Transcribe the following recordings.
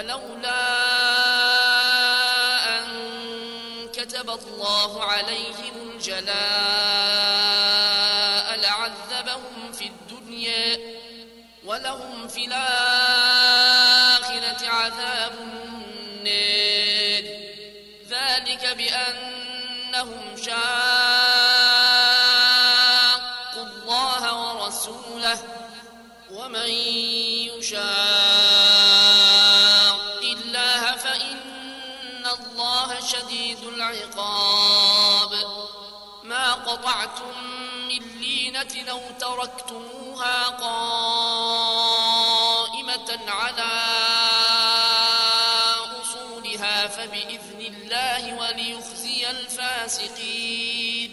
ولولا أن كتب الله عليهم الجلاء لعذبهم في الدنيا ولهم في الآخرة شديد العقاب ما قطعتم من لينة لو تركتموها قائمة على أصولها فبإذن الله وليخزي الفاسقين.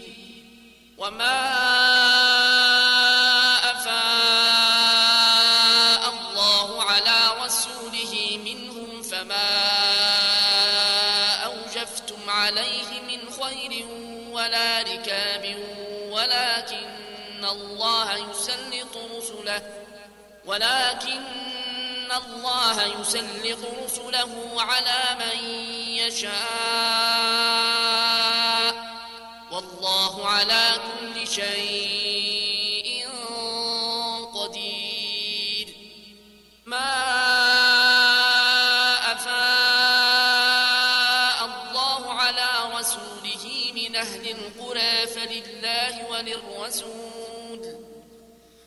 وما ولكن الله يسلط رسله ولكن الله يسلط رسله على من يشاء والله على كل شيء قدير. ما أفاء الله على رسوله من أهل القرى فلله وللرسول.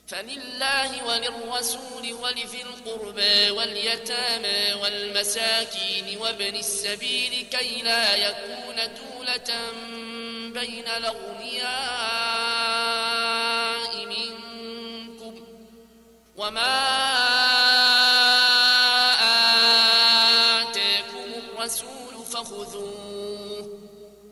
فلله وللرسول ولذي القربى واليتامى والمساكين وابن السبيل كي لا يكون دولة بين الأغنياء منكم. وما آتاكم الرسول فخذوه.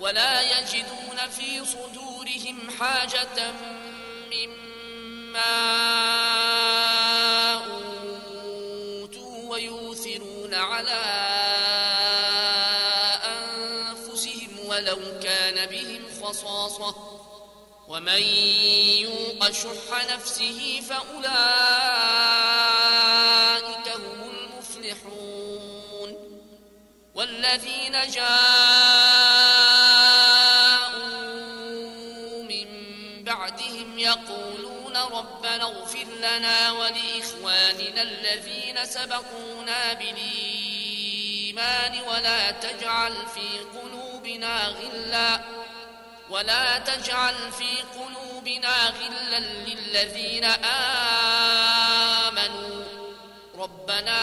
ولا يجدون في صدورهم حاجة مما أوتوا ويؤثرون على أنفسهم ولو كان بهم خصاصة. ومن يوق شح نفسه فأولئك هم المفلحون. والذين جاءوا بعدهم يقولون ربنا اغفر لنا ولإخواننا الذين سبقونا بالإيمان ولا تجعل في قلوبنا غلا ولا تجعل في قلوبنا غلا للذين آمنوا ربنا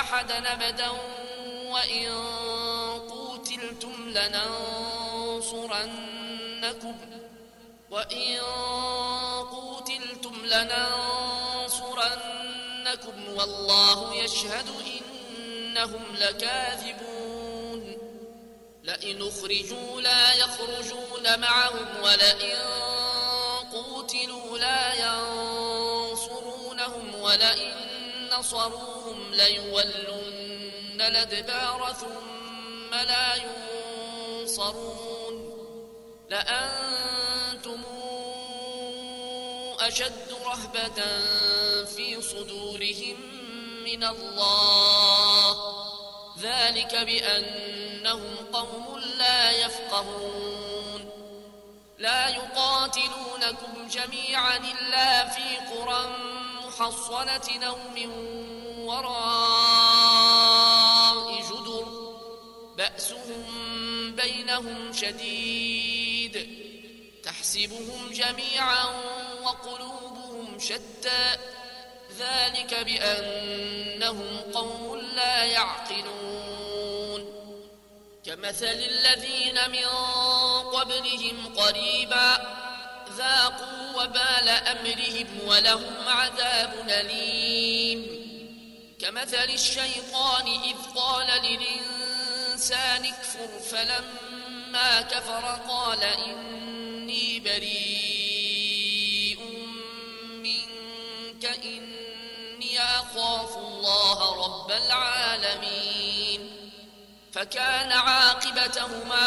أحدا أبدا وإن قوتلتم لننصرنكم وإن قوتلتم لننصرنكم والله يشهد إنهم لكاذبون. لئن أخرجوا لا يخرجون معهم ولئن قوتلوا لا ينصرونهم ولئن نصروهم ليولن الأدبار ثم لا ينصرون لأنتم أشد رهبة في صدورهم من الله ذلك بأنهم قوم لا يفقهون لا يقاتلونكم جميعا إلا في قرى محصنة أو من وراء جدر بأسهم بينهم شديد. تحسبهم جميعا وقلوبهم شتى. ذلك بأنهم قوم لا يعقلون. كمثل الذين من قبلهم قريبا ذاقوا وبال أمرهم ولهم عذاب أليم. كمثل الشيطان إذ قال للإنسان اكفر فلما كفر قال إني بريء منك إني أخاف الله رب العالمين. فكان عاقبتهما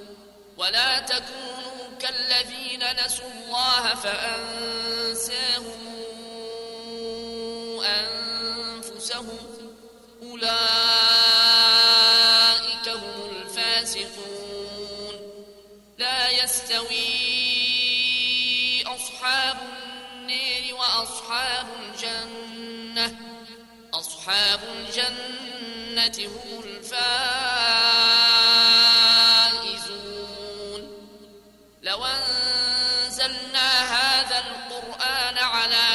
ولا تكونوا كالذين نسوا الله فأنساهم أنفسهم. أولئك هم الفاسقون. لا يستوي أصحاب النير وأصحاب الجنة. أصحاب الجنة هم الفائزون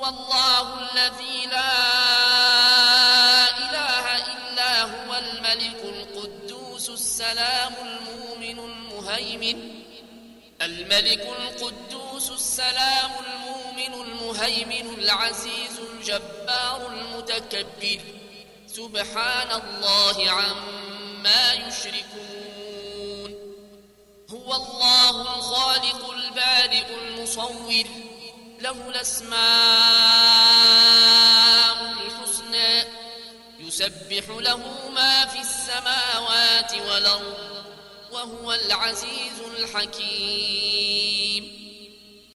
هو الله الذي لا إله إلا هو الملك القدوس السلام المؤمن المهيمن. الملك القدوس السلام المؤمن المهيمن العزيز الجبار المتكبر. سبحان الله عما يشركون. هو الله الخالق البارئ المصور. له الأسماء الحسنى يسبح له ما في السماوات والأرض وهو العزيز الحكيم.